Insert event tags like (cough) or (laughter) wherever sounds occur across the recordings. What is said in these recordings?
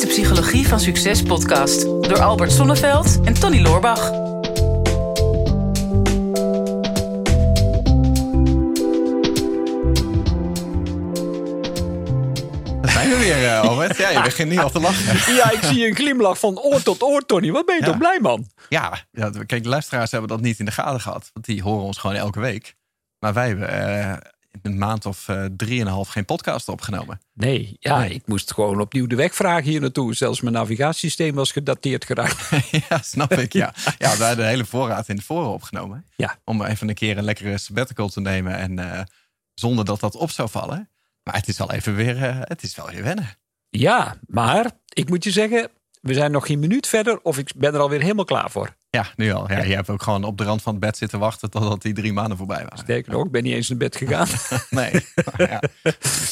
is de Psychologie van Succes podcast door Albert Sonneveld en Tony Loorbach. Daar zijn we weer, uh, Albert. Ja, je begint niet al te lachen. (laughs) Ja, ik zie een glimlach van oor tot oor, Tony. Wat ben je Ja. toch blij, man? Ja, ja, kijk, de luisteraars hebben dat niet in de gaten gehad. Want die horen ons gewoon elke week. Maar wij hebben eh, een maand of eh, drieënhalf geen podcast opgenomen. Nee, ja, Nee. ik moest gewoon opnieuw de weg vragen hier naartoe. Zelfs mijn navigatiesysteem was gedateerd geraakt. (laughs) ja, snap ik. Ja. (laughs) ja, we hadden de hele voorraad in de voren opgenomen. Ja. Om even een keer een lekkere sabbatical te nemen. En eh, zonder dat dat op zou vallen. Maar het is wel even weer, eh, het is wel weer wennen. Ja, maar ik moet je zeggen, we zijn nog geen minuut verder of ik ben er alweer helemaal klaar voor. Ja, nu al. Ja, Je hebt ook gewoon op de rand van het bed zitten wachten totdat die drie maanden voorbij waren. Sterker nog, ik ben niet eens naar bed (laughs) gegaan. Nee. ja.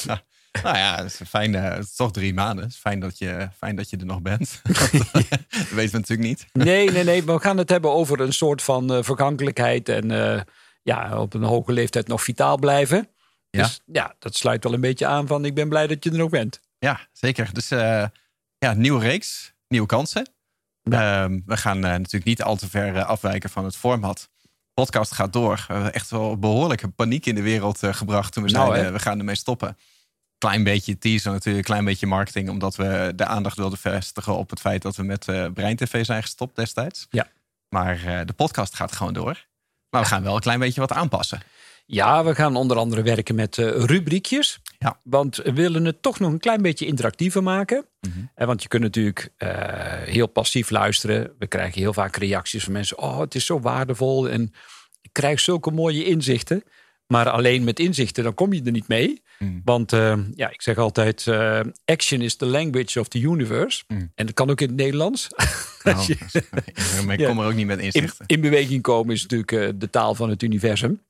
Nou, (laughs) nou ja, het is fijn. eh, het is toch drie maanden. Het is fijn dat je, fijn dat je er nog bent. (laughs) dat weten we natuurlijk niet. Nee, nee, nee. We gaan het hebben over een soort van eh, vergankelijkheid en eh, ja, op een hoge leeftijd nog vitaal blijven. Ja. Dus ja, dat sluit wel een beetje aan van ik ben blij dat je er nog bent. Ja, zeker. Dus ja, nieuwe reeks, nieuwe kansen. Ehm, we gaan eh, natuurlijk niet al te ver eh, afwijken van het format. podcast gaat door. We hebben echt wel behoorlijke paniek in de wereld eh, gebracht toen we Nou, zeiden we gaan ermee stoppen. Klein beetje teaser natuurlijk, klein beetje marketing, omdat we de aandacht wilden vestigen op het feit dat we met Brein TV zijn gestopt destijds. Ja. Maar de podcast gaat gewoon door. Maar we gaan wel een klein beetje wat aanpassen. Ja, we gaan onder andere werken met rubriekjes. Ja. Want we willen het toch nog een klein beetje interactiever maken. Mhm. Eh, Want je kunt natuurlijk eh, heel passief luisteren. We krijgen heel vaak reacties van mensen. Oh, het is zo waardevol en ik krijg zulke mooie inzichten. Maar alleen met inzichten, dan kom je er niet mee. Mm. Want eh, ja, ik zeg altijd, action is the language of the universe. Mm. En dat kan ook in het Nederlands. (laughs) Nou, je- (laughs) ik Ja. kom er ook niet met in, inzichten. in beweging komen is natuurlijk de taal van het universum.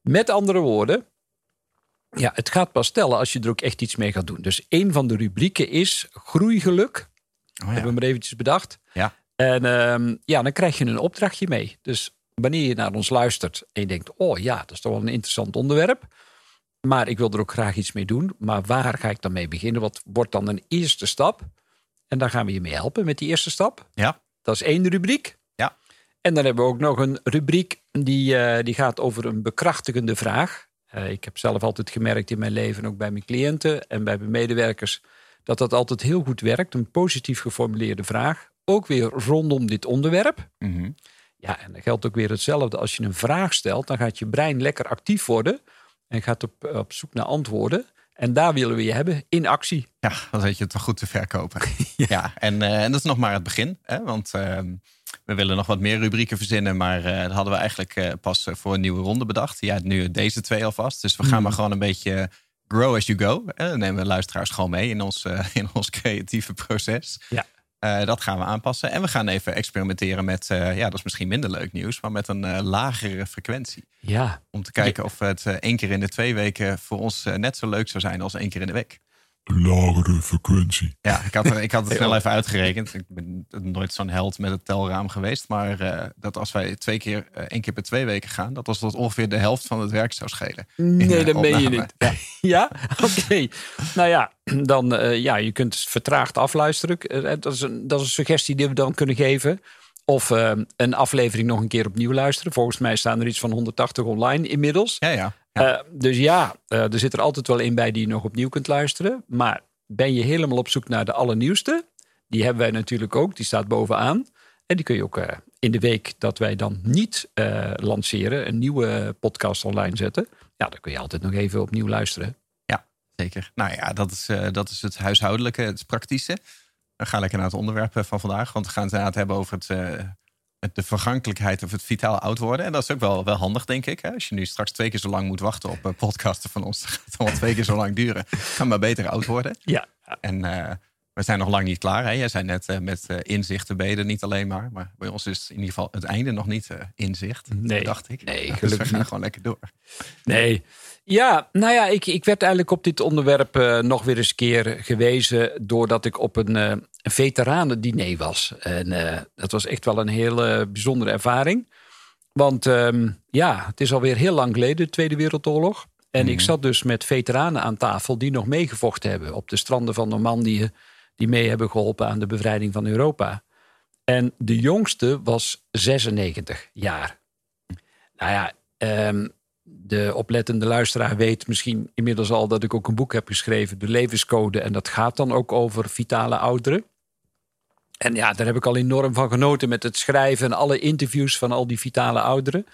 Met andere woorden, ja, het gaat pas tellen als je er ook echt iets mee gaat doen. Dus een van de rubrieken is groeigeluk. Oh, ja. Hebben we maar eventjes bedacht. Ja. En ehm, ja, dan krijg je een opdrachtje mee. Dus wanneer je naar ons luistert en je denkt, oh ja, dat is toch wel een interessant onderwerp. Maar ik wil er ook graag iets mee doen. Maar waar ga ik dan mee beginnen? Wat wordt dan een eerste stap? En daar gaan we je mee helpen met die eerste stap. ja, Dat is één rubriek. Ja. En dan hebben we ook nog een rubriek die, eh, die gaat over een bekrachtigende vraag. Eh, ik heb zelf altijd gemerkt in mijn leven, ook bij mijn cliënten en bij mijn medewerkers, dat dat altijd heel goed werkt. Een positief geformuleerde vraag. Ook weer rondom dit onderwerp. Mhm. Ja, en dat geldt ook weer hetzelfde. Als je een vraag stelt, dan gaat je brein lekker actief worden en gaat op, op zoek naar antwoorden. En daar willen we je hebben in actie. Ja, dan weet je het wel goed te verkopen. (laughs) ja. en, eh, en dat is nog maar het begin. Hè? Want ehm, we willen nog wat meer rubrieken verzinnen. Maar eh, dat hadden we eigenlijk eh, pas eh, voor een nieuwe ronde bedacht. Ja, nu deze twee alvast. Dus we gaan maar gewoon een beetje grow as you go. Hè? Dan nemen we luisteraars gewoon mee in ons, eh, in ons creatieve proces. Ja. Eh, dat gaan we aanpassen. En we gaan even experimenteren met, eh, ja, dat is misschien minder leuk nieuws, maar met een eh, lagere frequentie. Ja, Om te kijken of het eh, één keer in de twee weken voor ons eh, net zo leuk zou zijn als één keer in de week. Lagere frequentie. Ja, ik had, ik had het (laughs) snel even uitgerekend. Ik ben nooit zo'n held met het telraam geweest. Maar eh, dat als wij twee keer, eh, één keer per twee weken gaan, dat was dat ongeveer de helft van het werk zou schelen. Nee, eh, dat meen je niet. (laughs) Ja, oké. Nou ja, dan eh, ja, je kunt vertraagd afluisteren. Dat is, een, dat is een suggestie die we dan kunnen geven. Of een aflevering nog een keer opnieuw luisteren. Volgens mij staan er iets van 180 online inmiddels. Ja, ja. Ja. Eh, dus ja, eh, er zit er altijd wel een bij die je nog opnieuw kunt luisteren. Maar ben je helemaal op zoek naar de allernieuwste? Die hebben wij natuurlijk ook. Die staat bovenaan. En die kun je ook eh, in de week dat wij dan niet lanceren, een nieuwe podcast online zetten. Ja, dan kun je altijd nog even opnieuw luisteren. Zeker. Nou ja, dat is, dat is het huishoudelijke, het praktische. We gaan lekker naar het onderwerp van vandaag. Want we gaan het inderdaad hebben over het, het- de vergankelijkheid of het vitaal oud worden. En dat is ook wel, wel handig, denk ik. Hè? Als je nu straks twee keer zo lang moet wachten op eh, podcasten van ons, (laughs) dan gaat het allemaal twee keer zo lang duren. Ga maar beter oud worden. Ja, En eh, we zijn nog lang niet klaar. Hè? Jij zei net eh, met eh, inzichten er niet alleen maar. Maar bij ons is in ieder geval het einde nog niet eh, inzicht. Nee. dacht ik. Nee, (laughs) Dus we gelukkig gaan niet. gewoon lekker door. Nee. Ja, nou ja, ik, ik werd eigenlijk op dit onderwerp nog weer eens een keer gewezen. doordat ik op een, een veteranendiner was. En dat was echt wel een hele bijzondere ervaring. Want ehm, ja, het is alweer heel lang geleden, de Tweede Wereldoorlog. En ik zat dus met veteranen aan tafel die nog meegevochten hebben op de stranden van Normandië. Die mee hebben geholpen aan de bevrijding van Europa. En de jongste was 96 jaar. Nou ja, ehm, de oplettende luisteraar weet misschien inmiddels al dat ik ook een boek heb geschreven, De Levenscode. En dat gaat dan ook over vitale ouderen. En ja, daar heb ik al enorm van genoten met het schrijven en alle interviews van al die vitale ouderen.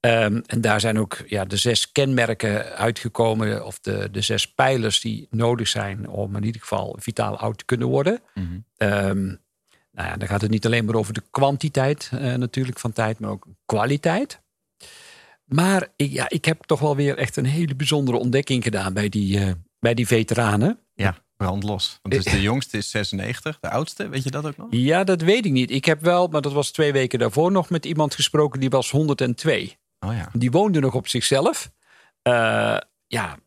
Ehm, en daar zijn ook ja, de zes kenmerken uitgekomen, of de, de zes pijlers die nodig zijn om in ieder geval vitaal oud te kunnen worden. Mm nou ja, dan gaat het niet alleen maar over de kwantiteit uh, natuurlijk van tijd, maar ook kwaliteit. Maar ik, ja, ik heb toch wel weer echt een hele bijzondere ontdekking gedaan bij die, uh, bij die veteranen. Ja, brandlos. Want dus de (laughs) jongste is 96, de oudste, weet je dat ook nog? Ja, dat weet ik niet. Ik heb wel, maar dat was twee weken daarvoor nog met iemand gesproken die was 102. Oh ja. Die woonde nog op zichzelf. Uh, ja,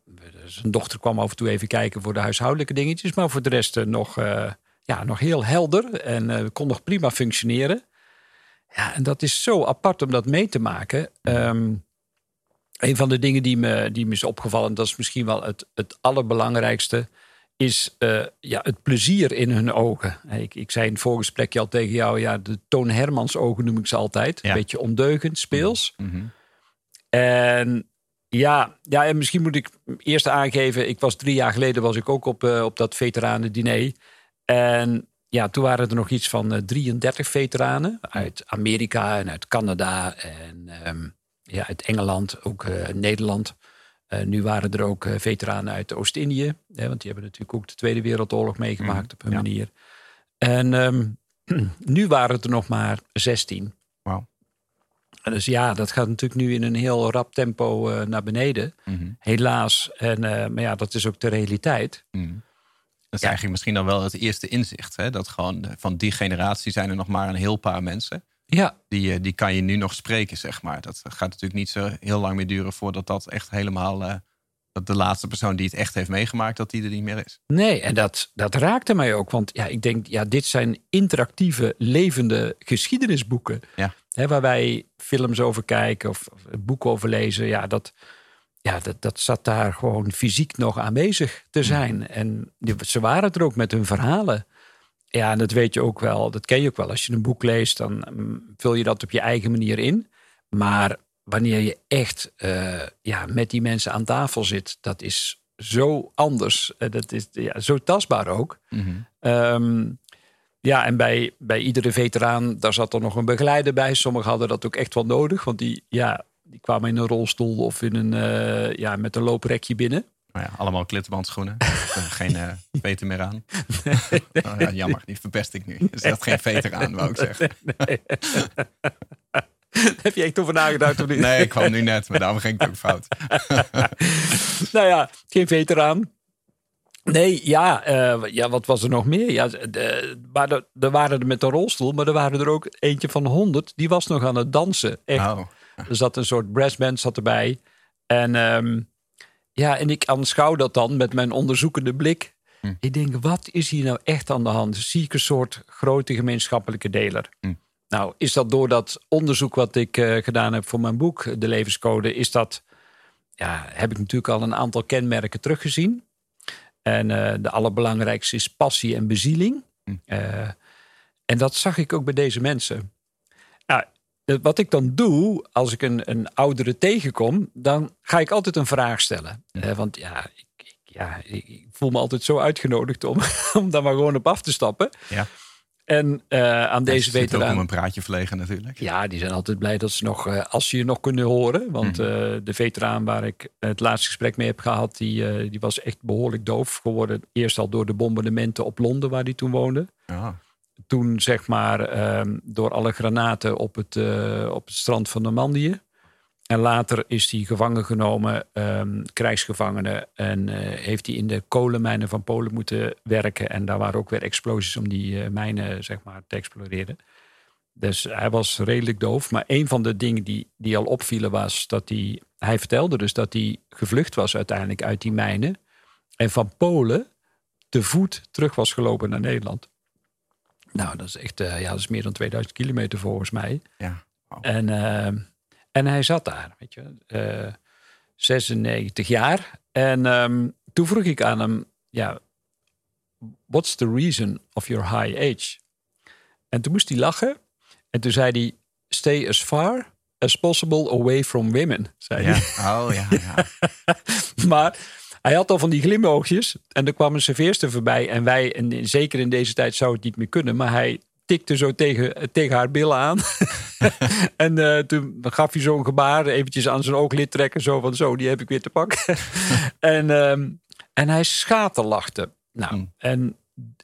zijn dochter kwam af en toe even kijken voor de huishoudelijke dingetjes. Maar voor de rest uh, nog, uh, ja, nog heel helder en kon nog prima functioneren. Ja, en dat is zo apart om dat mee te maken. Um, een van de dingen die me, die me is opgevallen, dat is misschien wel het, het allerbelangrijkste, is uh, ja, het plezier in hun ogen. Ik, ik zei in het voorgesprekje al tegen jou, ja, de Toon Hermans ogen noem ik ze altijd. Ja. Een beetje ondeugend, speels. Mhm. En ja, ja, en misschien moet ik eerst aangeven, ik was drie jaar geleden was ik ook op, uh, op dat veteranendiner. En ja, toen waren er nog iets van uh, 33 veteranen uit Amerika en uit Canada en um, ja, uit Engeland, ook uh, Nederland. Nu waren er ook veteranen uit Oost-Indië. want die hebben natuurlijk ook de Tweede Wereldoorlog meegemaakt op hun ja. manier. En um, (clears throat) nu waren het er nog maar 16. Dus ja, dat gaat natuurlijk nu in een heel rap tempo uh, naar beneden. Mm -hmm. Helaas. En, maar ja, dat is ook de realiteit. Mm. Dat is ja. eigenlijk misschien dan wel het eerste inzicht. Hè? Dat gewoon van die generatie zijn er nog maar een heel paar mensen. Ja. Die, die kan je nu nog spreken, zeg maar. Dat gaat natuurlijk niet zo heel lang meer duren voordat dat echt helemaal. Dat de laatste persoon die het echt heeft meegemaakt, dat die er niet meer is. Nee, en dat, dat raakte mij ook. Want ja, ik denk, ja, dit zijn interactieve, levende geschiedenisboeken. Ja. Hè, waar wij films over kijken of, of boeken over lezen. Ja, dat, ja dat, dat zat daar gewoon fysiek nog aanwezig te zijn. Mm. En die, ze waren er ook met hun verhalen. Ja, en dat weet je ook wel. Dat ken je ook wel. Als je een boek leest, dan um, vul je dat op je eigen manier in. Maar wanneer je echt uh, ja, met die mensen aan tafel zit, dat is zo anders. Uh, dat is ja, zo tastbaar ook. Mm -hmm. um, ja, en bij, bij iedere veteraan, daar zat er nog een begeleider bij. Sommigen hadden dat ook echt wel nodig, want die, ja, die kwamen in een rolstoel of in een, uh, ja, met een looprekje binnen. Nou ja, allemaal klittenbandschoenen. (laughs) geen uh, veter meer aan. Nee, nee. Oh, ja, jammer, die verpest ik nu. Er zat geen (laughs) veter aan, wou ik zeggen. (laughs) Heb je echt over nagedacht of niet? Nee, ik kwam nu net, maar daarom ging ik ook fout. (laughs) nou ja, geen veteraan. Nee, ja, uh, ja, wat was er nog meer? Ja, de, maar er, er waren er met een rolstoel, maar er waren er ook eentje van 100. Die was nog aan het dansen. Echt. Oh. Er zat een soort brassband zat erbij. En um, ja, en ik aanschouw dat dan met mijn onderzoekende blik. Hm. Ik denk, wat is hier nou echt aan de hand? Zie ik een soort grote gemeenschappelijke deler? Hm. Nou, is dat door dat onderzoek wat ik uh, gedaan heb voor mijn boek, De Levenscode, is dat, ja, heb ik natuurlijk al een aantal kenmerken teruggezien. En uh, de allerbelangrijkste is passie en bezieling. Hm. Uh, en dat zag ik ook bij deze mensen. Nou, wat ik dan doe, als ik een, een oudere tegenkom, dan ga ik altijd een vraag stellen. Hm. Uh, want ja ik, ik, ja, ik voel me altijd zo uitgenodigd om, (laughs) om daar maar gewoon op af te stappen. Ja. En uh, aan deze veteraan... ook om een praatje verlegen natuurlijk. Ja, die zijn altijd blij dat ze nog, uh, als ze je nog kunnen horen. Want Mhm. uh, de veteraan waar ik het laatste gesprek mee heb gehad, die, die was echt behoorlijk doof geworden. Eerst al door de bombardementen op Londen, waar hij toen woonde. Ja. Toen zeg maar um, door alle granaten op het, op het strand van Normandië. En later is hij gevangen genomen, um, krijgsgevangene. En uh, heeft hij in de kolenmijnen van Polen moeten werken. En daar waren ook weer explosies om die uh, mijnen zeg maar, te exploreren. Dus hij was redelijk doof. Maar een van de dingen die, die al opvielen was dat hij... Hij vertelde dus dat hij gevlucht was uiteindelijk uit die mijnen. En van Polen te voet terug was gelopen naar Nederland. Nou, dat is echt uh, ja, dat is meer dan 2000 kilometer volgens mij. Ja. Wow. En... En hij zat daar, weet je, uh, 96 jaar. En um, toen vroeg ik aan hem, ja, What's the reason of your high age? En toen moest hij lachen. En toen zei hij: Stay as far as possible away from women. Zei Ja. hij. Oh ja, ja. (laughs) Maar hij had al van die glimoogjes. En er kwam een serveerster voorbij. En wij, en zeker in deze tijd, zou het niet meer kunnen. Maar hij tikte zo tegen, tegen haar billen aan. (laughs) en eh, toen gaf hij zo'n gebaar. Eventjes aan zijn ooglid trekken. Zo van zo, die heb ik weer te pakken. (laughs) en, ehm, en hij schaterlachte. Nou, Mm. en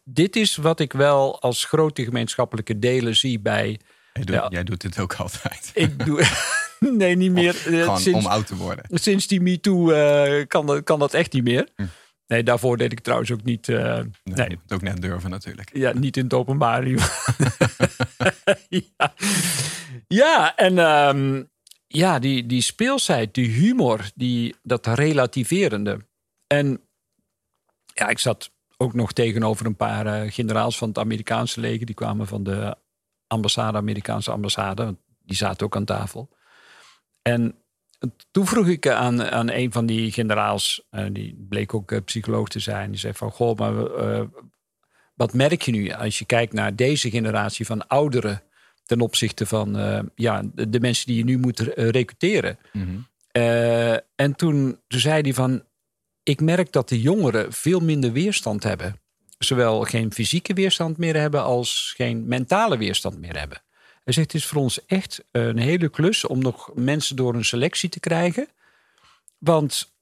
dit is wat ik wel als grote gemeenschappelijke delen zie bij... Jij, doet, Ja. jij doet dit ook altijd. Ik doe... (laughs) nee, niet meer. Gewoon sinds, om oud te worden. sinds die MeToo eh kan, dat- kan dat echt niet meer. Hm. Nee, daarvoor deed ik trouwens ook niet, eh, Nee, Nee. Ook net durven natuurlijk. ja, niet in het openbaar. (laughs) ja. ja, en ehm, ja, die, die speelsheid, die humor, die, dat relativerende. En ja, ik zat ook nog tegenover een paar eh, generaals van het Amerikaanse leger. Die kwamen van de ambassade, Amerikaanse ambassade. Die zaten ook aan tafel. En toen vroeg ik aan, aan een van die generaals, eh, die bleek ook eh, psycholoog te zijn. Die zei van, goh, maar eh, wat merk je nu als je kijkt naar deze generatie van ouderen ten opzichte van ja, de, de mensen die je nu moet recruteren? Mhm. En toen, toen zei hij van, ik merk dat de jongeren veel minder weerstand hebben. Zowel geen fysieke weerstand meer hebben als geen mentale weerstand meer hebben. Hij zegt, het is voor ons echt een hele klus om nog mensen door een selectie te krijgen. Want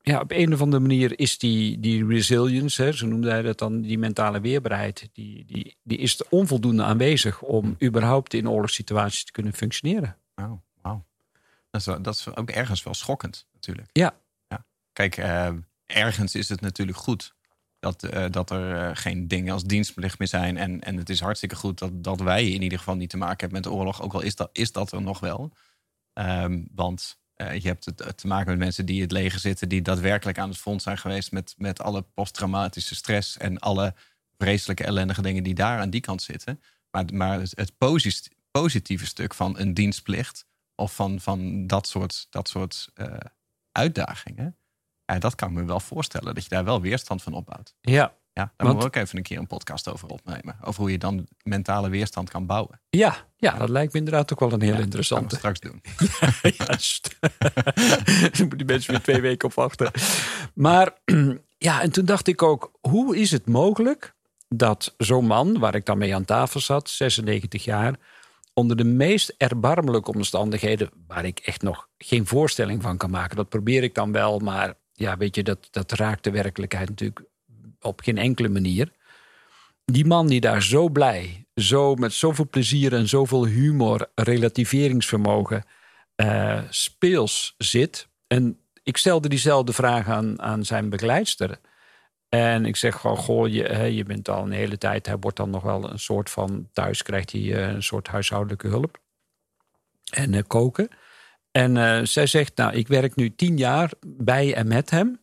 ja, op een of andere manier is die, die resilience, hè, zo noemde hij dat dan, die mentale weerbaarheid, die, die, die is onvoldoende aanwezig om überhaupt in oorlogssituaties te kunnen functioneren. Oh, wauw. Dat is, wel- dat is ook ergens wel schokkend natuurlijk. Ja. ja. Kijk, eh, ergens is het natuurlijk goed dat, eh, dat er eh, geen dingen als dienstplicht meer zijn. En, en het is hartstikke goed dat, dat wij in ieder geval niet te maken hebben met de oorlog. Ook al is dat, is dat er nog wel. Ehm, want eh, je hebt het te maken met mensen die het leger zitten... die daadwerkelijk aan het front zijn geweest... met, met alle posttraumatische stress en alle vreselijke ellendige dingen... die daar aan die kant zitten. Maar, maar het, het posi- positieve stuk van een dienstplicht... of van, van dat soort, dat soort uitdagingen... Ja, dat kan ik me wel voorstellen, dat je daar wel weerstand van opbouwt. Ja, Ja, daar moeten we ook even een keer een podcast over opnemen. Over hoe je dan mentale weerstand kan bouwen. ja, ja dat lijkt me inderdaad ook wel een heel Ja, interessante. Gaan we straks doen. (laughs) Juist. (laughs) Daar moeten die mensen weer twee weken op wachten. Maar (clears throat) ja, en toen dacht ik ook, hoe is het mogelijk dat zo'n man, waar ik dan mee aan tafel zat, 96 jaar, onder de meest erbarmelijke omstandigheden, waar ik echt nog geen voorstelling van kan maken, dat probeer ik dan wel, maar ja, weet je, dat, dat raakt de werkelijkheid natuurlijk op geen enkele manier. Die man die daar zo blij, zo met zoveel plezier en zoveel humor, relativeringsvermogen, eh, speels zit. En ik stelde diezelfde vraag aan, aan zijn begeleidster. En ik zeg gewoon, goh, je, je bent al een hele tijd. Hij wordt dan nog wel een soort van, thuis krijgt hij eh, een soort huishoudelijke hulp. En eh, koken. En eh, zij zegt, nou, ik werk nu tien jaar bij en met hem.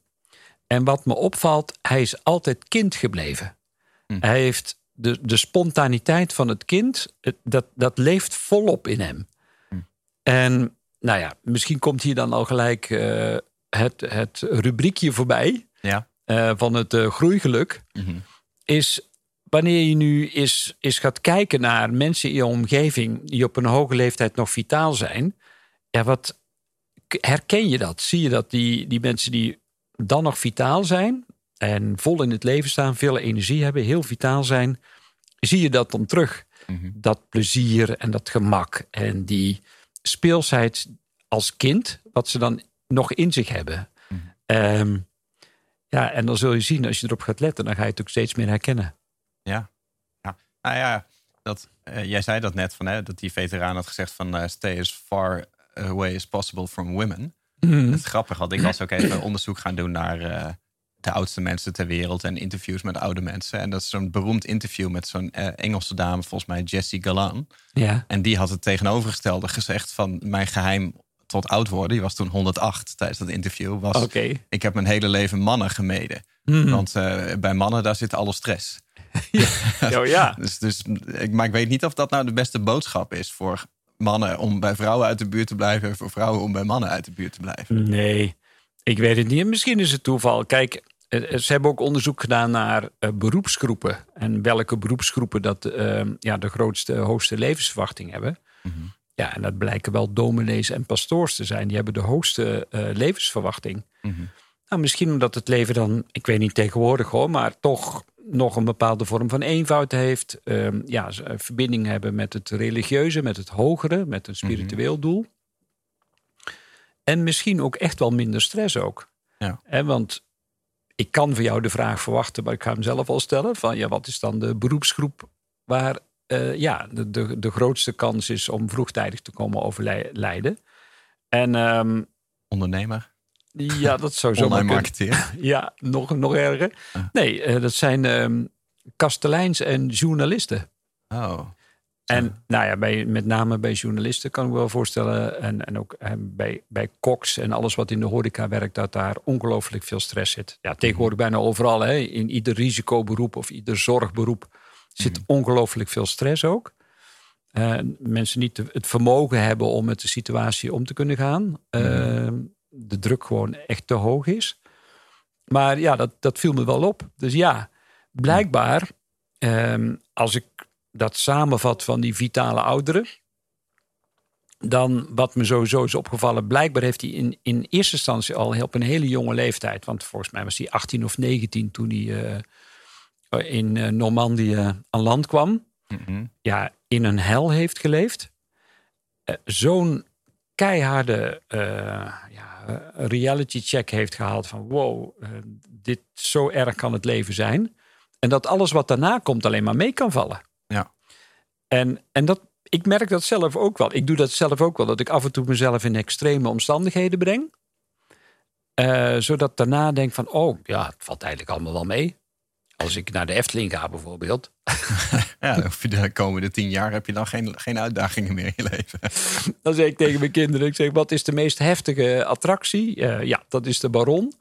En wat me opvalt, hij is altijd kind gebleven. Hm. Hij heeft de, de spontaniteit van het kind, het- dat, dat leeft volop in hem. Hm. En nou ja, misschien komt hier dan al gelijk eh, het, het rubriekje voorbij Ja. eh, van het groeigeluk. Mhm. Is wanneer je nu eens, eens gaat kijken naar mensen in je omgeving die op een hoge leeftijd nog vitaal zijn. Ja, wat herken je dat? Zie je dat die, die mensen die dan nog vitaal zijn en vol in het leven staan, veel energie hebben, heel vitaal zijn, zie je dat dan terug? Mhm. Dat plezier en dat gemak en die speelsheid als kind, wat ze dan nog in zich hebben. Mhm. Ehm, ja, en dan zul je zien, als je erop gaat letten, dan ga je het ook steeds meer herkennen. Ja. ja. Nou ja, dat, eh, jij zei dat net, van, hè, dat die veteraan had gezegd van eh, stay as far away as possible from women. Mhm. Het is grappig, want ik was ook even (clears throat) onderzoek gaan doen naar eh, de oudste mensen ter wereld en interviews met oude mensen. En dat is zo'n beroemd interview met zo'n eh, Engelse dame, volgens mij Jessie Galan. Ja. En die had het tegenovergestelde gezegd van mijn geheim tot oud worden. Die was toen 108 tijdens dat interview. Was, Oké. Ik heb mijn hele leven mannen gemeden. Mhm. Want eh, bij mannen, daar zit alle stress. (laughs) (laughs) Oh ja. Dus, dus, ik, maar ik weet niet of dat nou de beste boodschap is voor mannen om bij vrouwen uit de buurt te blijven. En voor vrouwen om bij mannen uit de buurt te blijven. Nee, ik weet het niet. Misschien is het toeval. Kijk, Eh, Ze hebben ook onderzoek gedaan naar eh, beroepsgroepen. En welke beroepsgroepen dat eh, ja, de grootste, hoogste levensverwachting hebben. Ja, en dat blijken wel dominees en pastoors te zijn. Die hebben de hoogste eh, levensverwachting. Nou, misschien omdat het leven dan, ik weet niet tegenwoordig hoor, maar toch nog een bepaalde vorm van eenvoud heeft. Ehm, ja, een verbinding hebben met het religieuze, met het hogere, met een spiritueel doel. En misschien ook echt wel minder stress ook. Ja. Hè, want ik kan voor jou de vraag verwachten, maar ik ga hem zelf al stellen. Van ja, wat is dan de beroepsgroep waar eh, ja, de, de, de grootste kans is om vroegtijdig te komen overlijden? En ehm, Ondernemer, ja, dat zou zo online marketeer. (laughs) Ja, nog, nog erger. Nee, eh, dat zijn ehm kasteleins en journalisten. Oh, En nou ja, bij, met name bij journalisten kan ik me wel voorstellen. En, en ook eh, bij, bij koks en alles wat in de horeca werkt, dat daar ongelooflijk veel stress zit. Ja, tegenwoordig bijna overal. Hè, in ieder risicoberoep of ieder zorgberoep zit ongelooflijk veel stress ook. Eh, mensen niet het vermogen hebben om met de situatie om te kunnen gaan. Eh, de druk gewoon echt te hoog is. Maar ja, dat, dat viel me wel op. Dus ja, blijkbaar, ehm, als ik dat samenvat van die vitale ouderen. Dan wat me sowieso is opgevallen, blijkbaar heeft hij in, in eerste instantie al heel- op een hele jonge leeftijd, want volgens mij was hij 18 of 19 toen hij eh, in eh, Normandië aan land kwam, Mhm. ja, in een hel heeft geleefd. Eh, Zo'n keiharde ja, reality check heeft gehaald van wow, eh, dit zo erg kan het leven zijn. En dat alles wat daarna komt alleen maar mee kan vallen. Ja. En, en dat, ik merk dat zelf ook wel. Ik doe dat zelf ook wel. Dat ik af en toe mezelf in extreme omstandigheden breng. Eh, zodat daarna denk van, oh ja, het valt eigenlijk allemaal wel mee. Als ik naar de Efteling ga bijvoorbeeld. (laughs) Ja, dan hoef je de komende tien jaar heb je dan geen, geen uitdagingen meer in je leven. (laughs) Dan zeg ik tegen mijn kinderen, ik zeg, wat is de meest heftige attractie? Eh, ja, dat is de Baron.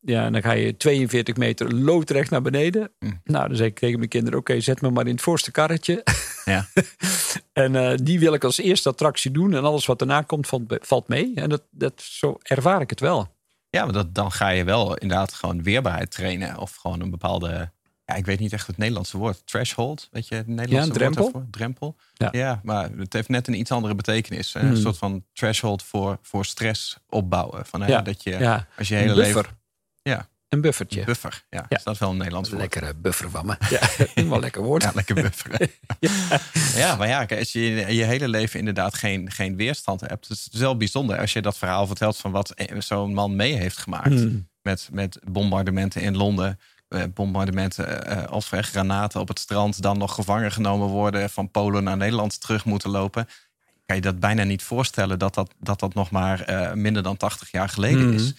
Ja, dan ga je 42 meter loodrecht naar beneden. Nou, dan zeg ik tegen mijn kinderen, oké, zet me maar in het voorste karretje. Ja. (laughs) en eh, die wil ik als eerste attractie doen. En alles wat daarna komt, valt, valt mee. En dat, dat, zo ervaar ik het wel. Ja, maar dat, dan ga je wel inderdaad gewoon weerbaarheid trainen. Of gewoon een bepaalde, ja, ik weet niet echt het Nederlandse woord. Threshold, weet je het Nederlandse Ja, een drempel. woord daarvoor? Drempel. Ja. Ja. maar het heeft net een iets andere betekenis. Een Hmm. soort van threshold voor, voor stress opbouwen. Van, hè, Ja, dat je, als je hele leven... Ja, Een buffertje. buffer. Ja, Ja. Is dat wel een Nederlands woord? Lekkere buffer van me. Ja, (laughs) wel lekker woord. Ja, lekker bufferen. (laughs) ja. maar ja, als je je hele leven inderdaad geen, geen weerstand hebt. Het is wel bijzonder als je dat verhaal vertelt van wat zo'n man mee heeft gemaakt. Hmm. Met, met bombardementen in Londen. eh, Bombardementen als ver granaten op het strand. Dan nog gevangen genomen worden. Van Polen naar Nederland terug moeten lopen. Kan je dat bijna niet voorstellen dat dat, dat, dat nog maar minder dan 80 jaar geleden Mhm. is.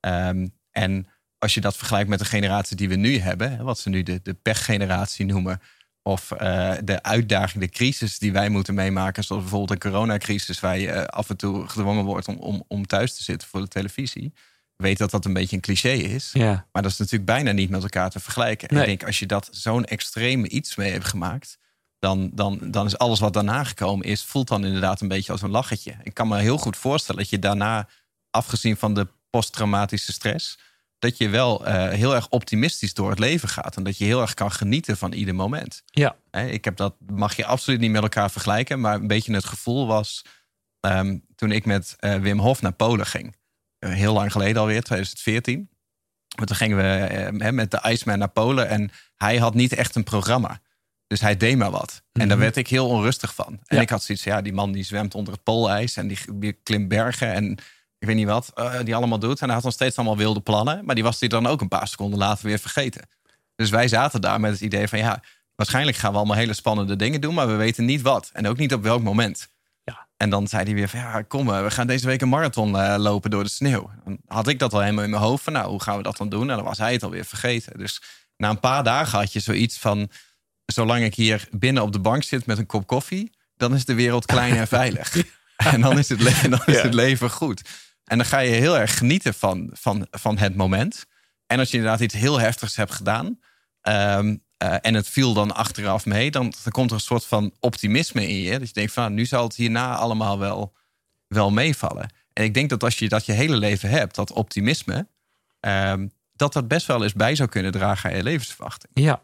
Ehm, en als je dat vergelijkt met de generatie die we nu hebben, wat ze nu de, de pechgeneratie noemen, of eh, de uitdaging, de crisis die wij moeten meemaken, zoals bijvoorbeeld een coronacrisis, waar je eh, af en toe gedwongen wordt om, om, om thuis te zitten voor de televisie. Ik weet dat dat een beetje een cliché is, Ja. maar dat is natuurlijk bijna niet met elkaar te vergelijken. En Nee. ik denk, als je dat zo'n extreme iets mee hebt gemaakt, dan, dan, dan is alles wat daarna gekomen is, voelt dan inderdaad een beetje als een lachetje. Ik kan me heel goed voorstellen dat je daarna, afgezien van de posttraumatische stress, dat je wel eh, heel erg optimistisch door het leven gaat. En dat je heel erg kan genieten van ieder moment. Ja. Ik heb dat, mag je absoluut niet met elkaar vergelijken. Maar een beetje het gevoel was ehm, toen ik met eh, Wim Hof naar Polen ging. Eh, heel lang geleden alweer, 2014. Maar toen gingen we eh, hè, met de Iceman naar Polen. En hij had niet echt een programma. Dus hij deed maar wat. En daar werd ik heel onrustig van. En Mhm. Ja. ik had zoiets ja, die man die zwemt onder het poolijs. En die, die klimt bergen en ik weet niet wat. eh, die allemaal doet. En hij had nog steeds allemaal wilde plannen. Maar die was hij dan ook een paar seconden later weer vergeten. Dus wij zaten daar met het idee van, ja, waarschijnlijk gaan we allemaal hele spannende dingen doen. Maar we weten niet wat. En ook niet op welk moment. Ja. En dan zei hij weer van, ja, kom, eh, we gaan deze week een marathon eh, lopen door de sneeuw. Dan had ik dat al helemaal in mijn hoofd van, nou, hoe gaan we dat dan doen? En dan was hij het alweer vergeten. Dus na een paar dagen had je zoiets van, zolang ik hier binnen op de bank zit met een kop koffie, dan is de wereld klein en veilig. (laughs) En dan is het, le- dan is het leven goed. En dan ga je heel erg genieten van, van, van het moment. En als je inderdaad iets heel heftigs hebt gedaan. ehm, eh, en het viel dan achteraf mee. Dan, komt er een soort van optimisme in je. Dat je denkt van nou, nu zal het hierna allemaal wel, wel meevallen. En ik denk dat als je dat je hele leven hebt, dat optimisme. ehm, dat dat best wel eens bij zou kunnen dragen aan je levensverwachting. Ja.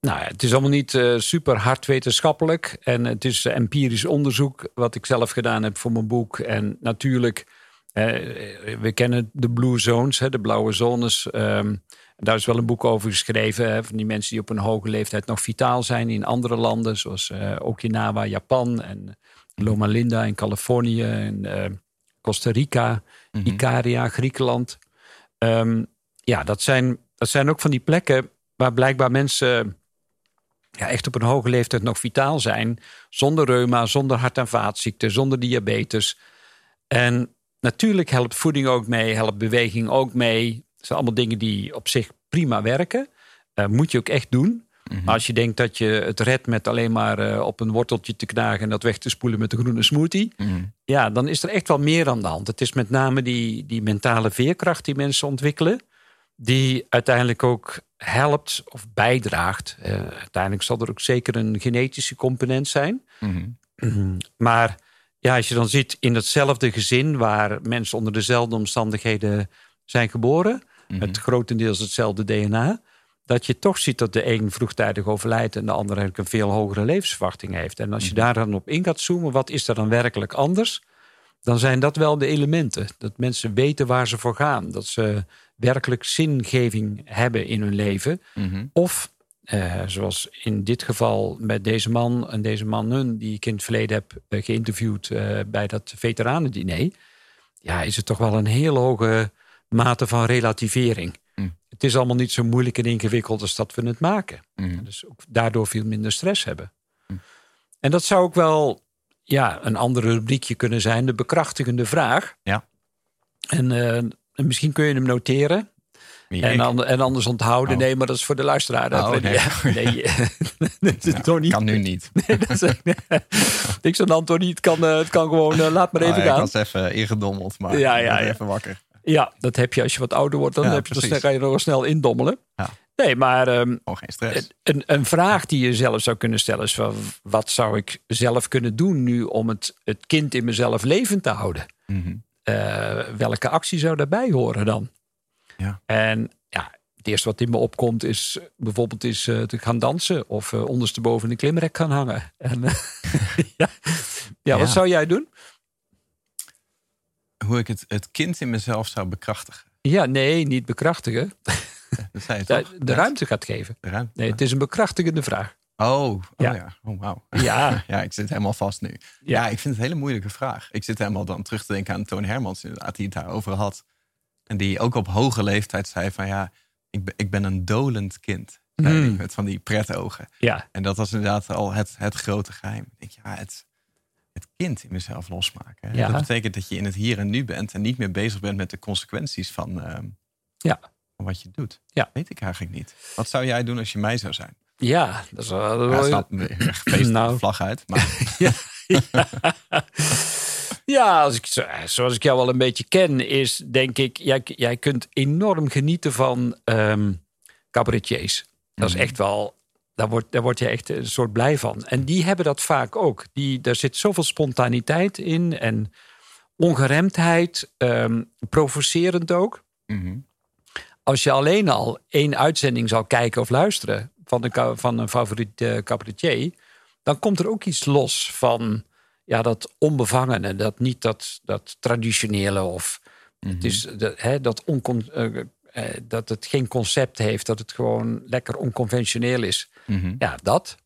Nou, het is allemaal niet uh, super hard wetenschappelijk. En het is empirisch onderzoek wat ik zelf gedaan heb voor mijn boek. En natuurlijk, we kennen de blue zones, hè, de blauwe zones. Um, daar is wel een boek over geschreven. Hè, van die mensen die op een hoge leeftijd nog vitaal zijn in andere landen. Zoals uh, Okinawa, Japan en Loma Linda in Californië. En Costa Rica, mm -hmm. Ikaria, Griekenland. Um, ja, dat zijn, dat zijn ook van die plekken waar blijkbaar mensen ja, echt op een hoge leeftijd nog vitaal zijn. Zonder reuma, zonder hart- en vaatziekten, zonder diabetes. En natuurlijk helpt voeding ook mee, helpt beweging ook mee. Dat zijn allemaal dingen die op zich prima werken. Uh, moet je ook echt doen. Maar als je denkt dat je het redt met alleen maar uh, op een worteltje te knagen en dat weg te spoelen met een groene smoothie, ja, dan is er echt wel meer aan de hand. Het is met name die, die mentale veerkracht die mensen ontwikkelen, die uiteindelijk ook helpt of bijdraagt. Uh, uiteindelijk zal er ook zeker een genetische component zijn. Maar ja, als je dan ziet in hetzelfde gezin waar mensen onder dezelfde omstandigheden zijn geboren, met grotendeels hetzelfde DNA dat je toch ziet dat de een vroegtijdig overlijdt en de ander eigenlijk een veel hogere levensverwachting heeft. En als je daar dan op in gaat zoomen, wat is er dan werkelijk anders? Dan zijn dat wel de elementen. Dat mensen weten waar ze voor gaan. Dat ze werkelijk zingeving hebben in hun leven. Of, eh, zoals in dit geval met deze man en deze mannen die ik in het verleden heb uh, geïnterviewd uh, bij dat veteranendiner. Ja, is het toch wel een heel hoge mate van relativering het is allemaal niet zo moeilijk en ingewikkeld als dat we het maken. Mm. Dus ook daardoor veel minder stress hebben. En dat zou ook wel ja, een andere rubriekje kunnen zijn, de bekrachtigende vraag. Ja. En, en misschien kun je hem noteren. En, an, en, anders onthouden. Oh. Nee, maar dat is voor de luisteraar. Oh, (laughs) nee. (laughs) Nee, (laughs) dat is niet. Kan nu niet. Nee, dat is, niks aan Tony. Het kan, uh, het kan gewoon, uh, laat maar even oh, gaan. Ik was even ingedommeld, maar Ja, ja, even wakker. Ja, dat heb je als je wat ouder wordt. Dan, Ja, heb je, dan ga je nog wel snel indommelen. Ja. Nee, maar Gewoon geen stress. een, een vraag die je zelf zou kunnen stellen is: van, wat zou ik zelf kunnen doen nu om het, het kind in mezelf levend te houden? Mhm. Eh, welke actie zou daarbij horen dan? Ja. En ja, het eerste wat in me opkomt is bijvoorbeeld is, eh, te gaan dansen of eh, ondersteboven een klimrek gaan hangen. (laughs) En, eh, (laughs) ja. ja, wat Ja. zou jij doen? Hoe ik het, het kind in mezelf zou bekrachtigen. Ja, nee, niet bekrachtigen. (laughs) Dat zei je De, toch? de Net. ruimte gaat geven. De ruimte. Nee, het is een bekrachtigende vraag. Oh, oh Ja. ja. Oh, wauw. Ja, Ja, ik zit helemaal vast nu. Ja. ik vind het een hele moeilijke vraag. Ik zit helemaal dan terug te denken aan Toon Hermans, inderdaad, die het daarover had. En die ook op hoge leeftijd zei van ja, ik ben, ik ben een dolend kind. Hmm. Met van die pretogen. ja, En dat was inderdaad al het, het grote geheim. Ik denk, ja, het, het kind in mezelf losmaken. Ja. Dat betekent dat je in het hier en nu bent en niet meer bezig bent met de consequenties van, ehm, Ja. van wat je doet. Ja. Weet ik eigenlijk niet. Wat zou jij doen als je mij zou zijn? ja, dat is wel. Ja, wel- snap, (laughs) Nou. de vlag uit. Maar (laughs) Ja, (laughs) als ik, zo- zoals ik jou wel een beetje ken, is denk ik, jij, jij kunt enorm genieten van ehm cabaretiers. Dat is Mhm. echt wel, daar word, daar word je echt een soort blij van. En die hebben dat vaak ook. Die, daar zit zoveel spontaniteit in en ongeremdheid, ehm, provocerend ook. Mhm. Als je alleen al één uitzending zou kijken of luisteren van een, van een favoriet eh, cabaretier, dan komt er ook iets los van ja, dat onbevangene, dat niet dat, dat traditionele of het is dat, hè, dat, oncon, eh, eh, dat het geen concept heeft, dat het gewoon lekker onconventioneel is. Mhm. Ja, dat.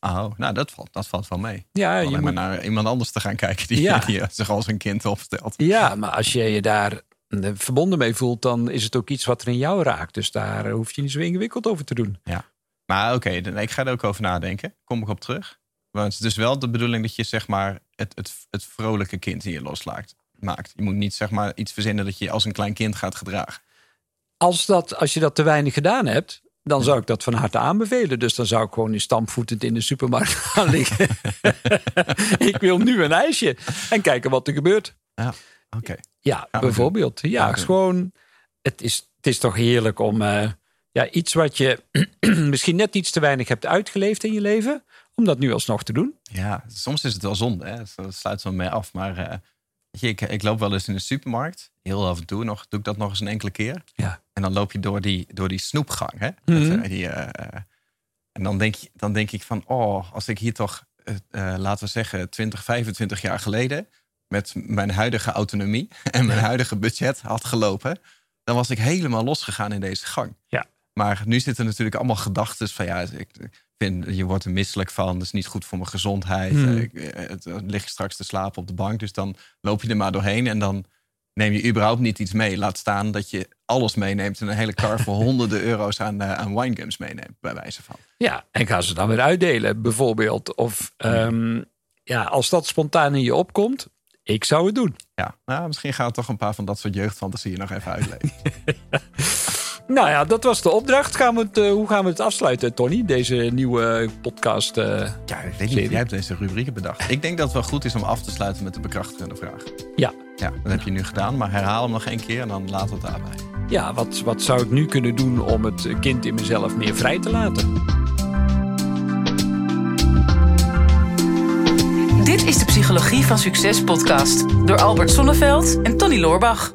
Oh, nou, dat valt, dat valt wel mee. Ja, je maar moet- naar iemand anders te gaan kijken die, Ja. (laughs) die zich als een kind opstelt. ja, maar als je je daar eh, verbonden mee voelt, dan is het ook iets wat er in jou raakt. Dus daar hoef je niet zo ingewikkeld over te doen. Maar oké, dan- ik ga er ook over nadenken. Kom ik op terug. Maar het is dus wel de bedoeling dat je zeg maar het, het, het vrolijke kind in je loslaat. Maakt. Je moet niet zeg maar iets verzinnen dat je als een klein kind gaat gedragen. Als, dat, als je dat te weinig gedaan hebt, dan zou ik dat van harte aanbevelen. Dus dan zou ik gewoon in stampvoetend in de supermarkt (laughs) gaan liggen. (laughs) ik wil nu een ijsje. En kijken wat er gebeurt. Oké. Ja, bijvoorbeeld. Ja, gewoon. Het is, het is toch heerlijk om eh, ja, iets wat je (clears throat) misschien net iets te weinig hebt uitgeleefd in je leven, om dat nu alsnog te doen. Ja, soms is het wel zonde. Hè? Dat sluit zo mee af. Maar eh, je, ik, ik loop wel eens in de supermarkt. Heel af en toe nog, doe ik dat nog eens een enkele keer. Ja. En dan loop je door die, door die snoepgang. Hè? Mhm. Eh, die, eh, en dan denk, je, dan denk ik van, oh, als ik hier toch, laten we zeggen, 20, 25 jaar geleden... met mijn huidige autonomie (laughs) en mijn huidige budget had gelopen... dan was ik helemaal losgegaan in deze gang. Ja. Maar nu zitten natuurlijk allemaal gedachten van, ja, ik vind, je wordt er misselijk van. Dat is niet goed voor mijn gezondheid. Hmm. Eh, ik- eh, het- lig je straks te slapen op de bank. Dus dan loop je er maar doorheen en dan neem je überhaupt niet iets mee. Laat staan dat je alles meeneemt en een hele kar voor (laughs) honderden euro's aan, eh, aan winegums meeneemt, bij wijze van. Ja, en gaan ze dan weer uitdelen, bijvoorbeeld. Of ehm, ja, als dat spontaan in je opkomt, ik zou het doen. Ja, nou, misschien gaan we toch een paar van dat soort jeugdfantasieën nog even uitleven. (laughs) Nou ja, dat was de opdracht. Gaan we het, eh, hoe gaan we het afsluiten, Tony? Deze nieuwe podcast. eh, ja, ik weet niet. Jij hebt deze rubrieken bedacht. Ik denk dat het wel goed is om af te sluiten met de bekrachtigende vraag. ja. Ja, dat heb je nu gedaan, maar herhaal hem nog één keer en dan laten we het daarbij. Ja, wat, wat zou ik nu kunnen doen om het kind in mezelf meer vrij te laten? Dit is de Psychologie van Succes podcast door Albert Sonneveld en Tony Loorbach.